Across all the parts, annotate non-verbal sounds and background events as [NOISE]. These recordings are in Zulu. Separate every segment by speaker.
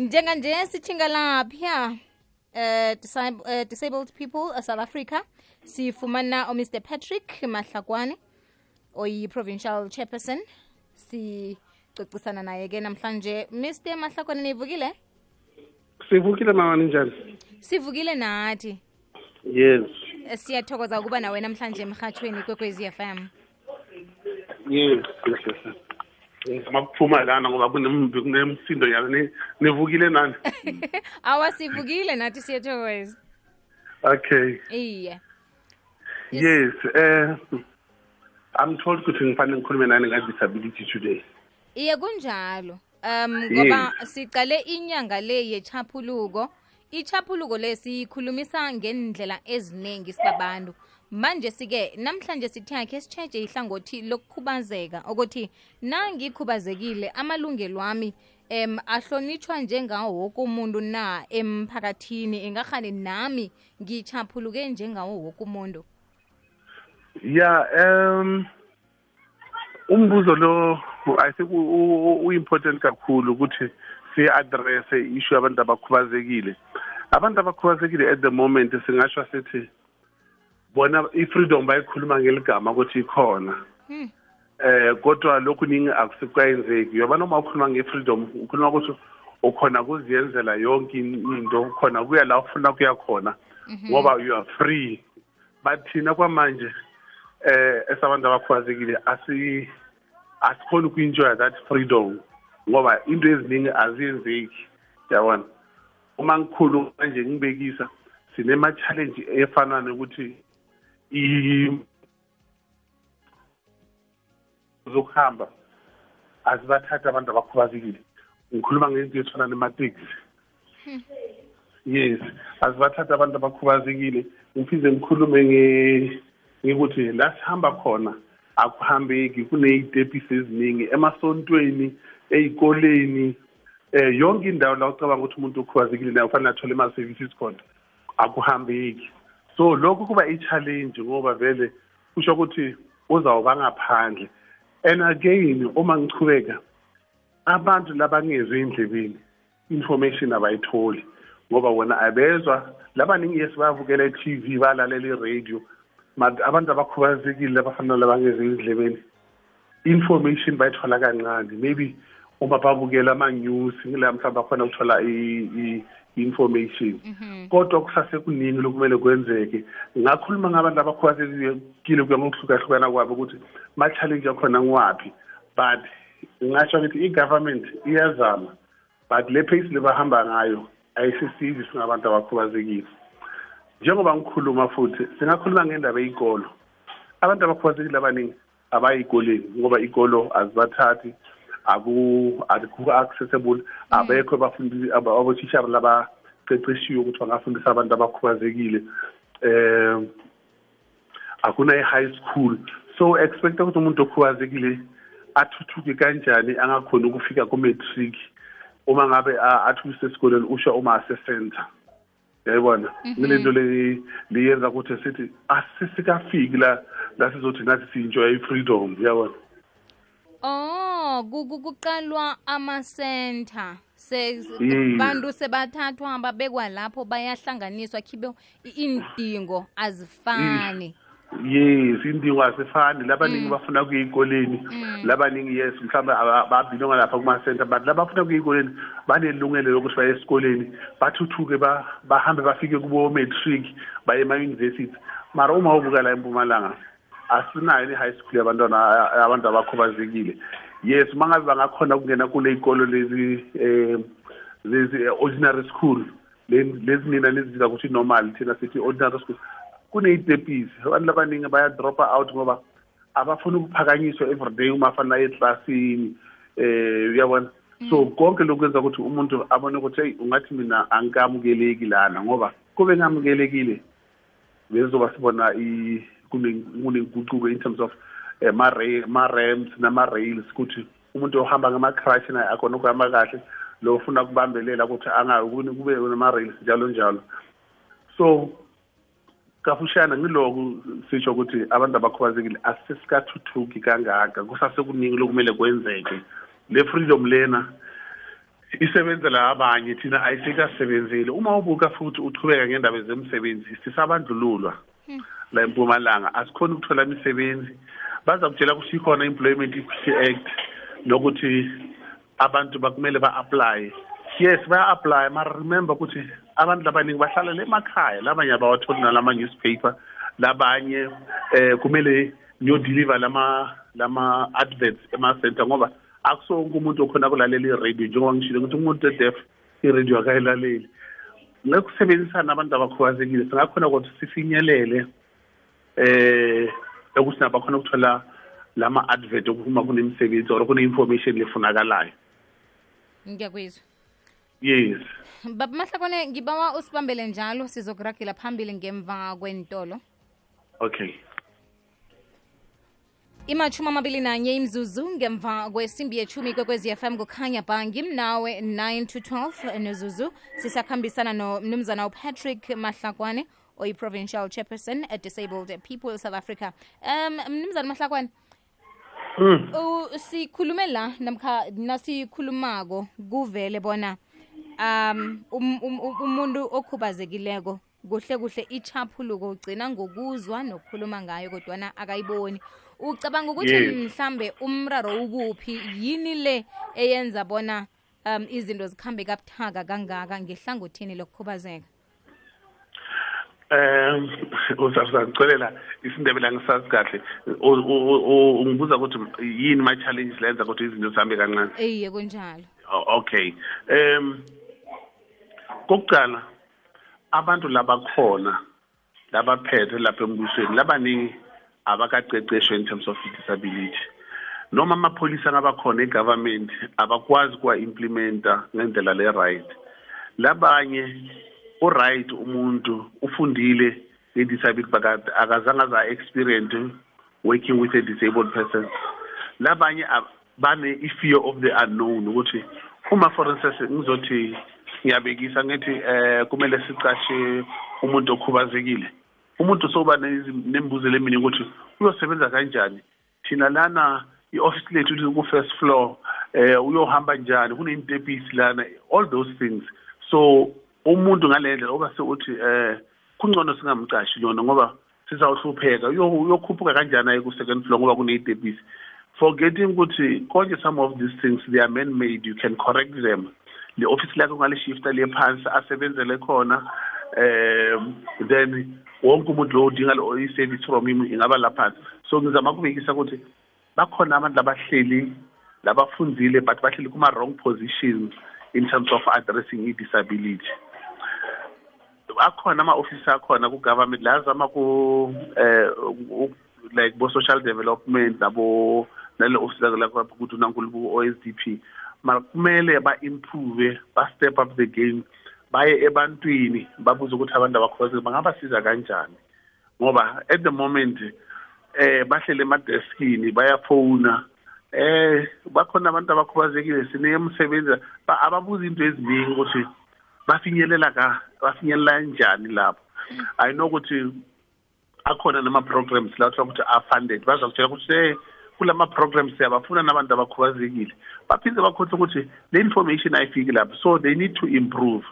Speaker 1: njenganje sithinga lapha uh, disab uh, disabled people uh, south africa. Sifumana umr patrick mahlakwane oyi-provincial chairperson. Sicocisana naye-ke namhlanje. Mr mahlakwane nivukile?
Speaker 2: Sivukile mama njani
Speaker 1: sivukile nathi.
Speaker 2: Yes.
Speaker 1: Eh, siyathokoza ukuba nawe namhlanje emhathweni kwekwezi FM
Speaker 2: yes ngizama kuphuma lana ngoba kunemsindo yalo Ni- nivukile nani? [LAUGHS]
Speaker 1: Awa sivukile nathi siyathokoza
Speaker 2: okay.
Speaker 1: Iye.
Speaker 2: Yes. Eh i'm told ukuthi ngifanele ngikhulume nani nga-disability today.
Speaker 1: Iye kunjalo. Um ngoba sicale inyanga le yechaphuluko. Ichaphuluko lesi siyikhulumisa ngendlela eziningi sibabantu manje sike namhlanje sithi yakhe sitshetshe ihlangothi lokukhubazeka ukuthi nangikhubazekile amalungelo ami em ahlonitshwa njengawo woke umuntu na emphakathini. Engahani nami ngichaphuluke njengawo woke umuntu?
Speaker 2: Ya um umbuzo lo i think u-important kakhulu ukuthi si-addresse i-issue yabantu abakhubazekile abantu abakhubazekile at the moment singasho sithi bona i-freedom bayikhuluma ngeligama ukuthi ikhona.
Speaker 1: Hmm.
Speaker 2: eh kodwa lokhu ningi akusikwayenzeki. Yoba noma ukhuluma nge-freedom ukhuluma ukuthi ukhona kuziyenzela yonke into ukhona kuya la ufuna kuya khona ngoba you are free. But thina kwamanje eh esabantu abakhubazekile asi asikhona uku-enjoya that freedom ngoba into eziningi aziyenzeki. Yabona uma ngikhulu manje ngibekisa sinema-challenge efana nokuthi i- zokuhamba azibathathi abantu abakhubazekile. Ngikhuluma ngento ezifana nemateksi. Yes azibathathi abantu abakhubazekile. Ngiphinde ngikhulume nge- ngikuthi la sihamba khona akuhambeki kuney'tepisi eziningi emasontweni ey'koleni eh yonke indawo la ucabanga ukuthi umuntu ukhubazekile nayo kufanele athole ama-services khona. Akuhambeki. So lokhu kuba i-challenge ngoba vele kusho ukuthi uzawuba ngaphandle. And again uma ngichubeka abantu labangezwe endlebeni information abayitholi. Ngoba wona abezwa labaningi yes bayavukela e-tv balalela i-radio. But abantu abakhubazekile abafana labangezwe endlebeni information bayithola kancane. Maybe uma babukela ama-news ngila mhlawumbe bakhona ukuthola i- i- i-information kodwa kusasekuningi lokumele kwenzeke? Ngakhuluma ngabantu abakhubazekile kuya ngokuhlukahlukana kwabo ukuthi ma-challenge akhona ngiwaphi but ngingasho ngithi i-government iyazama but le pace lebahamba ngayo ayisisizi singabantu abakhubazekile. Njengoba ngikhuluma futhi singakhuluma ngendaba yey'kolo abantu abakhubazekile abaningi abayikoleni ngoba ikolo azibathathi aku aku-accessible abekho abafundi aba- abothishara labaqeqeshiwe ukuthi bangafundisa abantu abakhubazekile. Um akuna i-high school. So expecta ukuthi umuntu okhubazekile athuthuke kanjani angakhoni ukufika ku-matric uma ngabe athi usesikoleni usho uma ase-center yayibona ngilento le liyenza ukuthi sithi asisikafiki la la sizothi nathi si-enjoy i-freedom. Yabona?
Speaker 1: Kuqalwa ama-center. Se bantu sebathathwa babekwa lapho bayahlanganiswa khibe indingo azifani.
Speaker 2: Yes indingo azifani. Labaningi bafuna kuya ey'koleni labaningi yes mhlawumbe babhinonga lapha kuma-center but labafuna kuya ey'koleni banelungelo lokuthi baye esikoleni bathuthuke bahambe bafike kubo-matric baye ema-university. Mara uma ubuka la empumalanga asinayo ni-high school yabantwana abantu abakhubazekile. Yes uma ngabe bangakhona ukungena kule y'kolo lezi um lezi eh, ordinary school le- lezi nina nizibiza ukuthi normal thina sithi ordinary school kuney'tepisi abantu labaningi bayadropa out ngoba abafuni ukuphakanyiswa everyday uma afanele aye eklasini um uyabona? So konke lokhu kwenza ukuthi umuntu abone ukuthi heyi ungathi mina angikamukeleki lana ngoba kube ngamukelekile bezoba sibona kunenguquko in terms of eh, ma-ra- ma-ramps nama-rails ukuthi umuntu ohamba ngama-crush naye akhona ukuhamba kahle lo ufuna ukubambelela ukuthi angayi kube nama-rails njalo njalo. So kafushane ngiloku sisho ukuthi abantu abakhubazekile asesikathuthuki kangaka kusasekuningi lokumele kwenzeke. Le freedom lena isebenzela abanye thina ayisekasebenzeli uma ubuka futhi uchubeka ngendaba zemsebenzi sisabandlululwa. Hmm. La empumalanga asikhona ukuthola imisebenzi. Baza kutshela ukuthi ikhona employment equity act nokuthi abantu bakumele ba-apply. Yes baya-apply mara remember ukuthi abantu labaningi bahlala le emakhaya labanye abawatholi nalama-newspaper labanye eh kumele niyodeliver lama lama adverts ema-center ngoba akusonke umuntu okhona kulalela i-radio njengoba ngishilo ukuthi umuntu edef i-radio akayilaleli. Ngekusebenzisana abantu abakhubazekile singakhona ukuthi sifinyelele eh ukuthi nabo bakhona ukuthola lama-advert uma kunemisebenzi or kune-information lefunakalayo.
Speaker 1: Ngiyakwizwa.
Speaker 2: Yes.
Speaker 1: Baba mahlakwane ngibawa usibambele njalo sizokuragela phambili ngemva kwentolo.
Speaker 2: Okay.
Speaker 1: Imathumi amabili nanye imzuzu ngemva kwesimbi yechumi kwekwezi fm kukhanya bhangi ngimnawe 9 to 12 nozuzu. Sisakhambisana nomnumzana upatrick mahlakwane oyi-provincial chairperson at disabled people south africa. Um mnumzana mahlakwane.
Speaker 2: Mm.
Speaker 1: sikhulume la namkha nasikhulumako kuvele bona um, um, um umuntu okhubazekileko kuhle kuhle ichaphuluko ugcina ngokuzwa nokukhuluma ngayo kodwana akayiboni. Ucabanga ukuthi
Speaker 2: Yes.
Speaker 1: mhlambe umraro ukuphi? Yini le eyenza bona um izinto zikhambe kabuthaka kangaka ngehlangothini lokukhubazeka?
Speaker 2: Um uzangicolela isindebele angisazi kahle. Ungibuza ukuthi yini ma-challenges lenza ukuthi izinto zihambe kancane?
Speaker 1: Eye kunjalo.
Speaker 2: Okay. Um kokuqala abantu labakhona labaphethe lapha embusweni labaningi abakaqeqeshwe in terms of disability. Noma amapholisa angabakhona egovernment abakwazi kuwa-implementa ngendlela le-right. Labanye u-right umuntu ufundile nge-disability but akazange aza-experience working with a disabled person. Labanye ab- bane i-fear of the unknown ukuthi uma for instance ngizothi ngiyabekisa ngithi eh kumele sicashe umuntu okhubazekile umuntu soba nemibuzo lemini ukuthi uyosebenza kanjani? Thina lana i-office lethu liku-first floor eh uyohamba njani? Kuney'ntebhisi lana all those things. So umuntu ngale oba eh kungcono singamcashi lona ngoba sizawuhlupheka. Uyokhuphuka kanjani aye ku-second floor ngoba forgetting ukuthi konke some of these things they are man made you can correct them. Le office lakho ngalishifta liye phansi asebenzele khona um then wonke umuntu lo udinga i-service from him ingaba laphansi so ngizama ukubekisa ukuthi bakhona abantu labahleli labafunzile but bahleli kuma-wrong positions in terms of addressing i-disability akhona ama-ofisi akhona ku-government la azama ku eh like bo-social development nabo nale ofisi lakho ukuthi unankulu ku-OSDP mara kumele ba-improve ba-step up the game baye ebantwini babuze ukuthi abantu abakhubazekile bangabasiza kanjani? Ngoba at the moment eh bahlele emadeskini bayafona eh bakhona abantu abakhubazekile sine emsebenza ababuza into eziningi ukuthi bafinyelela ka bafinyelela kanjani lapho? I know ukuthi akhona nama-programs la kuthiwa ukuthi are-funded bazakutshela ukuthi eh kulama programs siyabafuna nabantu abakhubazekile. Baphinde bakhohlwe ukuthi le information ayifiki lapho so they need to improve.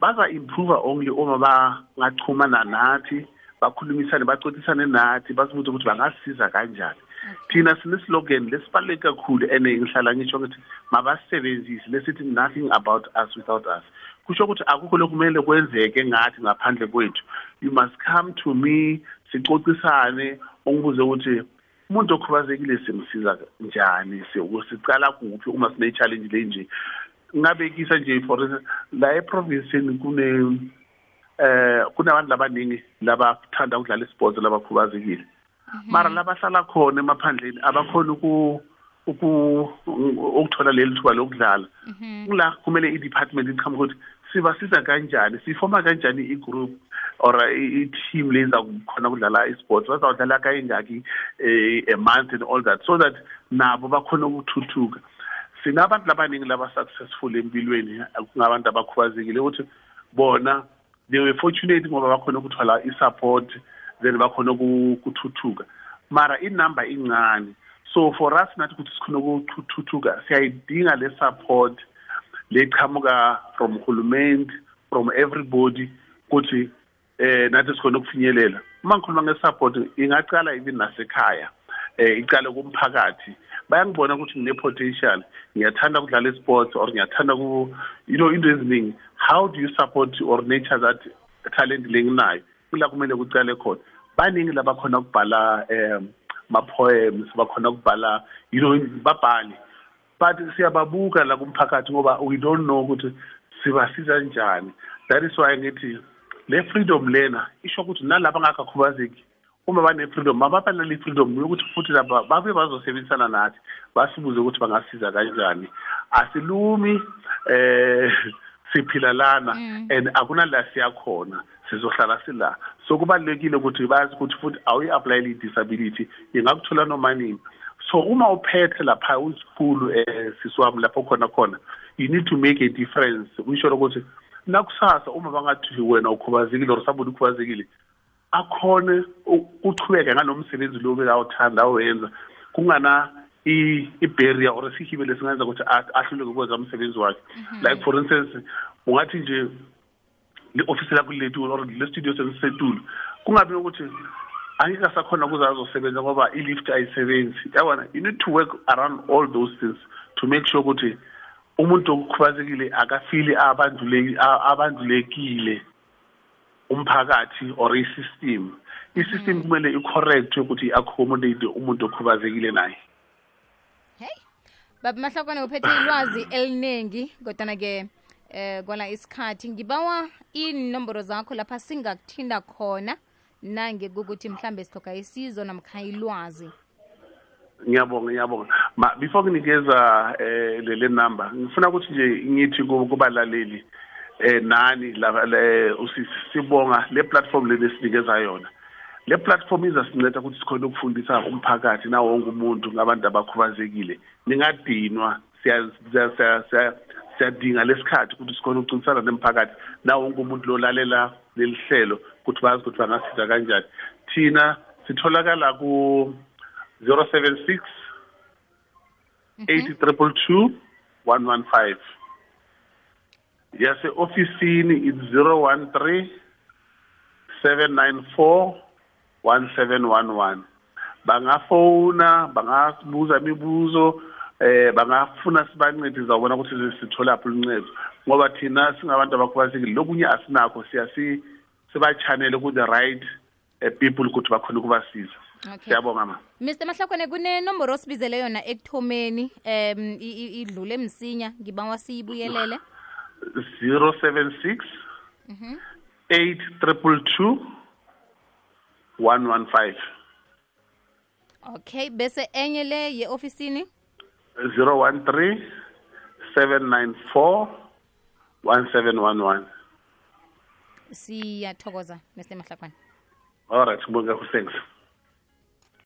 Speaker 2: Baza-improve only uma bangachumana nathi bakhulumisane baxoxisane nathi basibuze ukuthi bangasisiza kanjani. Thina sineslogan lesibaluleke kakhulu and ngihlala ngisho ngithi mabasisebenzise lesithi nothing about us without us. Kusho ukuthi akukho lokumele kwenzeke ngathi ngaphandle kwethu. You must come to me sixoxisane ongibuze ukuthi umuntu okhubazekile simsiza njani? Si- sicala kuphi uma sine-challenge le nje? Ngabekisa nje for instance la eprovinsini kune eh kunabantu labaningi labathanda ukudlala isports labakhubazekile. Mara labahlala khona emaphandleni abakhona uku ukuthola leli thuba lokudlala. Kula kumele i-department iqhamuka ukuthi sibasiza kanjani sifoma kanjani i-group or i-team leza khona kudlala i-sports bazawudlala kayingaki um a month and all that so that nabo bakhona ukuthuthuka. Sinabantu labaningi laba-successful empilweni kungabantu abakhubazekile ukuthi bona they were fortunate ngoba bakhona ukuthola i-support then bakhona uku- ukuthuthuka mara inumber incane. So for us nathi ukuthi sikhona ukuthuthuka siyayidinga le support leqhamuka from hulumende from everybody ukuthi eh nathi sikhona ukufinyelela. Uma ngikhuluma nge-support ingaqala even nasekhaya eh iqale kumphakathi. Bayangibona ukuthi ngine-potential ngiyathanda ukudlala i-sports or ngiyathanda ku you know into eziningi. How do you support or nature that talent lenginayo kula kumele kucale khona. Baningi labakhona ukubhala um ma-poems bakhona ukubhala you know babhali but siyababuka la kumphakathi ngoba we don't know ukuthi sibasiza njani. That is why ngithi le freedom lena isho ukuthi nalaba angakakhubazeki uma bane-freedom mababa nale freedom yokuthi futhi laba babe bazosebenzisana nathi basibuze ukuthi bangasiza kanjani. Asilumi eh siphila lana
Speaker 1: Mm.
Speaker 2: and akunala siyakhona sizohlala sila. So kubalulekile ukuthi bazi ukuthi futhi awuyi-aplayele i-disability ingakuthola noma nini. So uma uphethe lapha usikhulu um sisi wami lapho khona khona you need to make a difference. Kusho ukuthi nakusasa uma bangathi wena ukhubazekile or sabona ukhubazekile akhone u- ngalo msebenzi lo bekawuthanda awenza kungana i-barrier or sihibele lesingenza ukuthi ahluleke ukwenza umsebenzi wakhe. Like for instance ungathi nje le-ofisi lakho liletulu or le studio selisetulu kungabi ukuthi angeke asakhona ukuze azosebenza ngoba i-lift ayisebenzi. Yabona you need to work around all those things to make sure ukuthi umuntu okhubazekile akafili abandulekile umphakathi or i-system. I-system kumele i-correct ukuthi i-accommodate umuntu okhubazekile naye.
Speaker 1: Hey baba mahlakwane uphethe ilwazi eliningi kodwana-ke eh kwala isikhathi. Ngibawa inomboro zakho lapha singakuthinda khona. Nange kukuthi mhlambe sihloga isizo namkha ilwazi.
Speaker 2: Ngiyabonga ngiyabonga. Ma before nginikeza eh le le number ngifuna ukuthi nje ngithi ku- kubalaleli eh nani la le- usi- sibonga le platform le lesinikeza yona. Le platform izasinceda ukuthi sikhona ukufundisa umphakathi nawo wonke umuntu ngabantu abakhubazekile. Ningadinwa siya- siya- siya- siya- siyadinga lesikhathi ukuthi sikhona ukucintisana nemphakathi. Nawo wonke umuntu lolalela leli hlelo ukuthi bazi ukuthi bangasiza kanjani. Thina sitholakala ku 076 80 triple two 115 yase ofisini it's 013 794 1711 bangafona bangabuza imibuzo eh bangafuna sibancede zawubona ukuthi sithola phi uncedo ngoba thina singabantu abakhubazekile lokunye asinakho siyasi sibachanele ku the right eh, people ukuthi bakhona ukubasiza. Siyabonga ma
Speaker 1: mr mahlakwane kunenomboro osibizele yona ekuthomeni um idlule msinya ngibawa siyibuyelele.
Speaker 2: 076 8 triple two 115
Speaker 1: okay bese enye le ye-ofisini?
Speaker 2: 013 794 1711
Speaker 1: siyathokoza mr. Mahlakwane.
Speaker 2: All right ngibonga thanks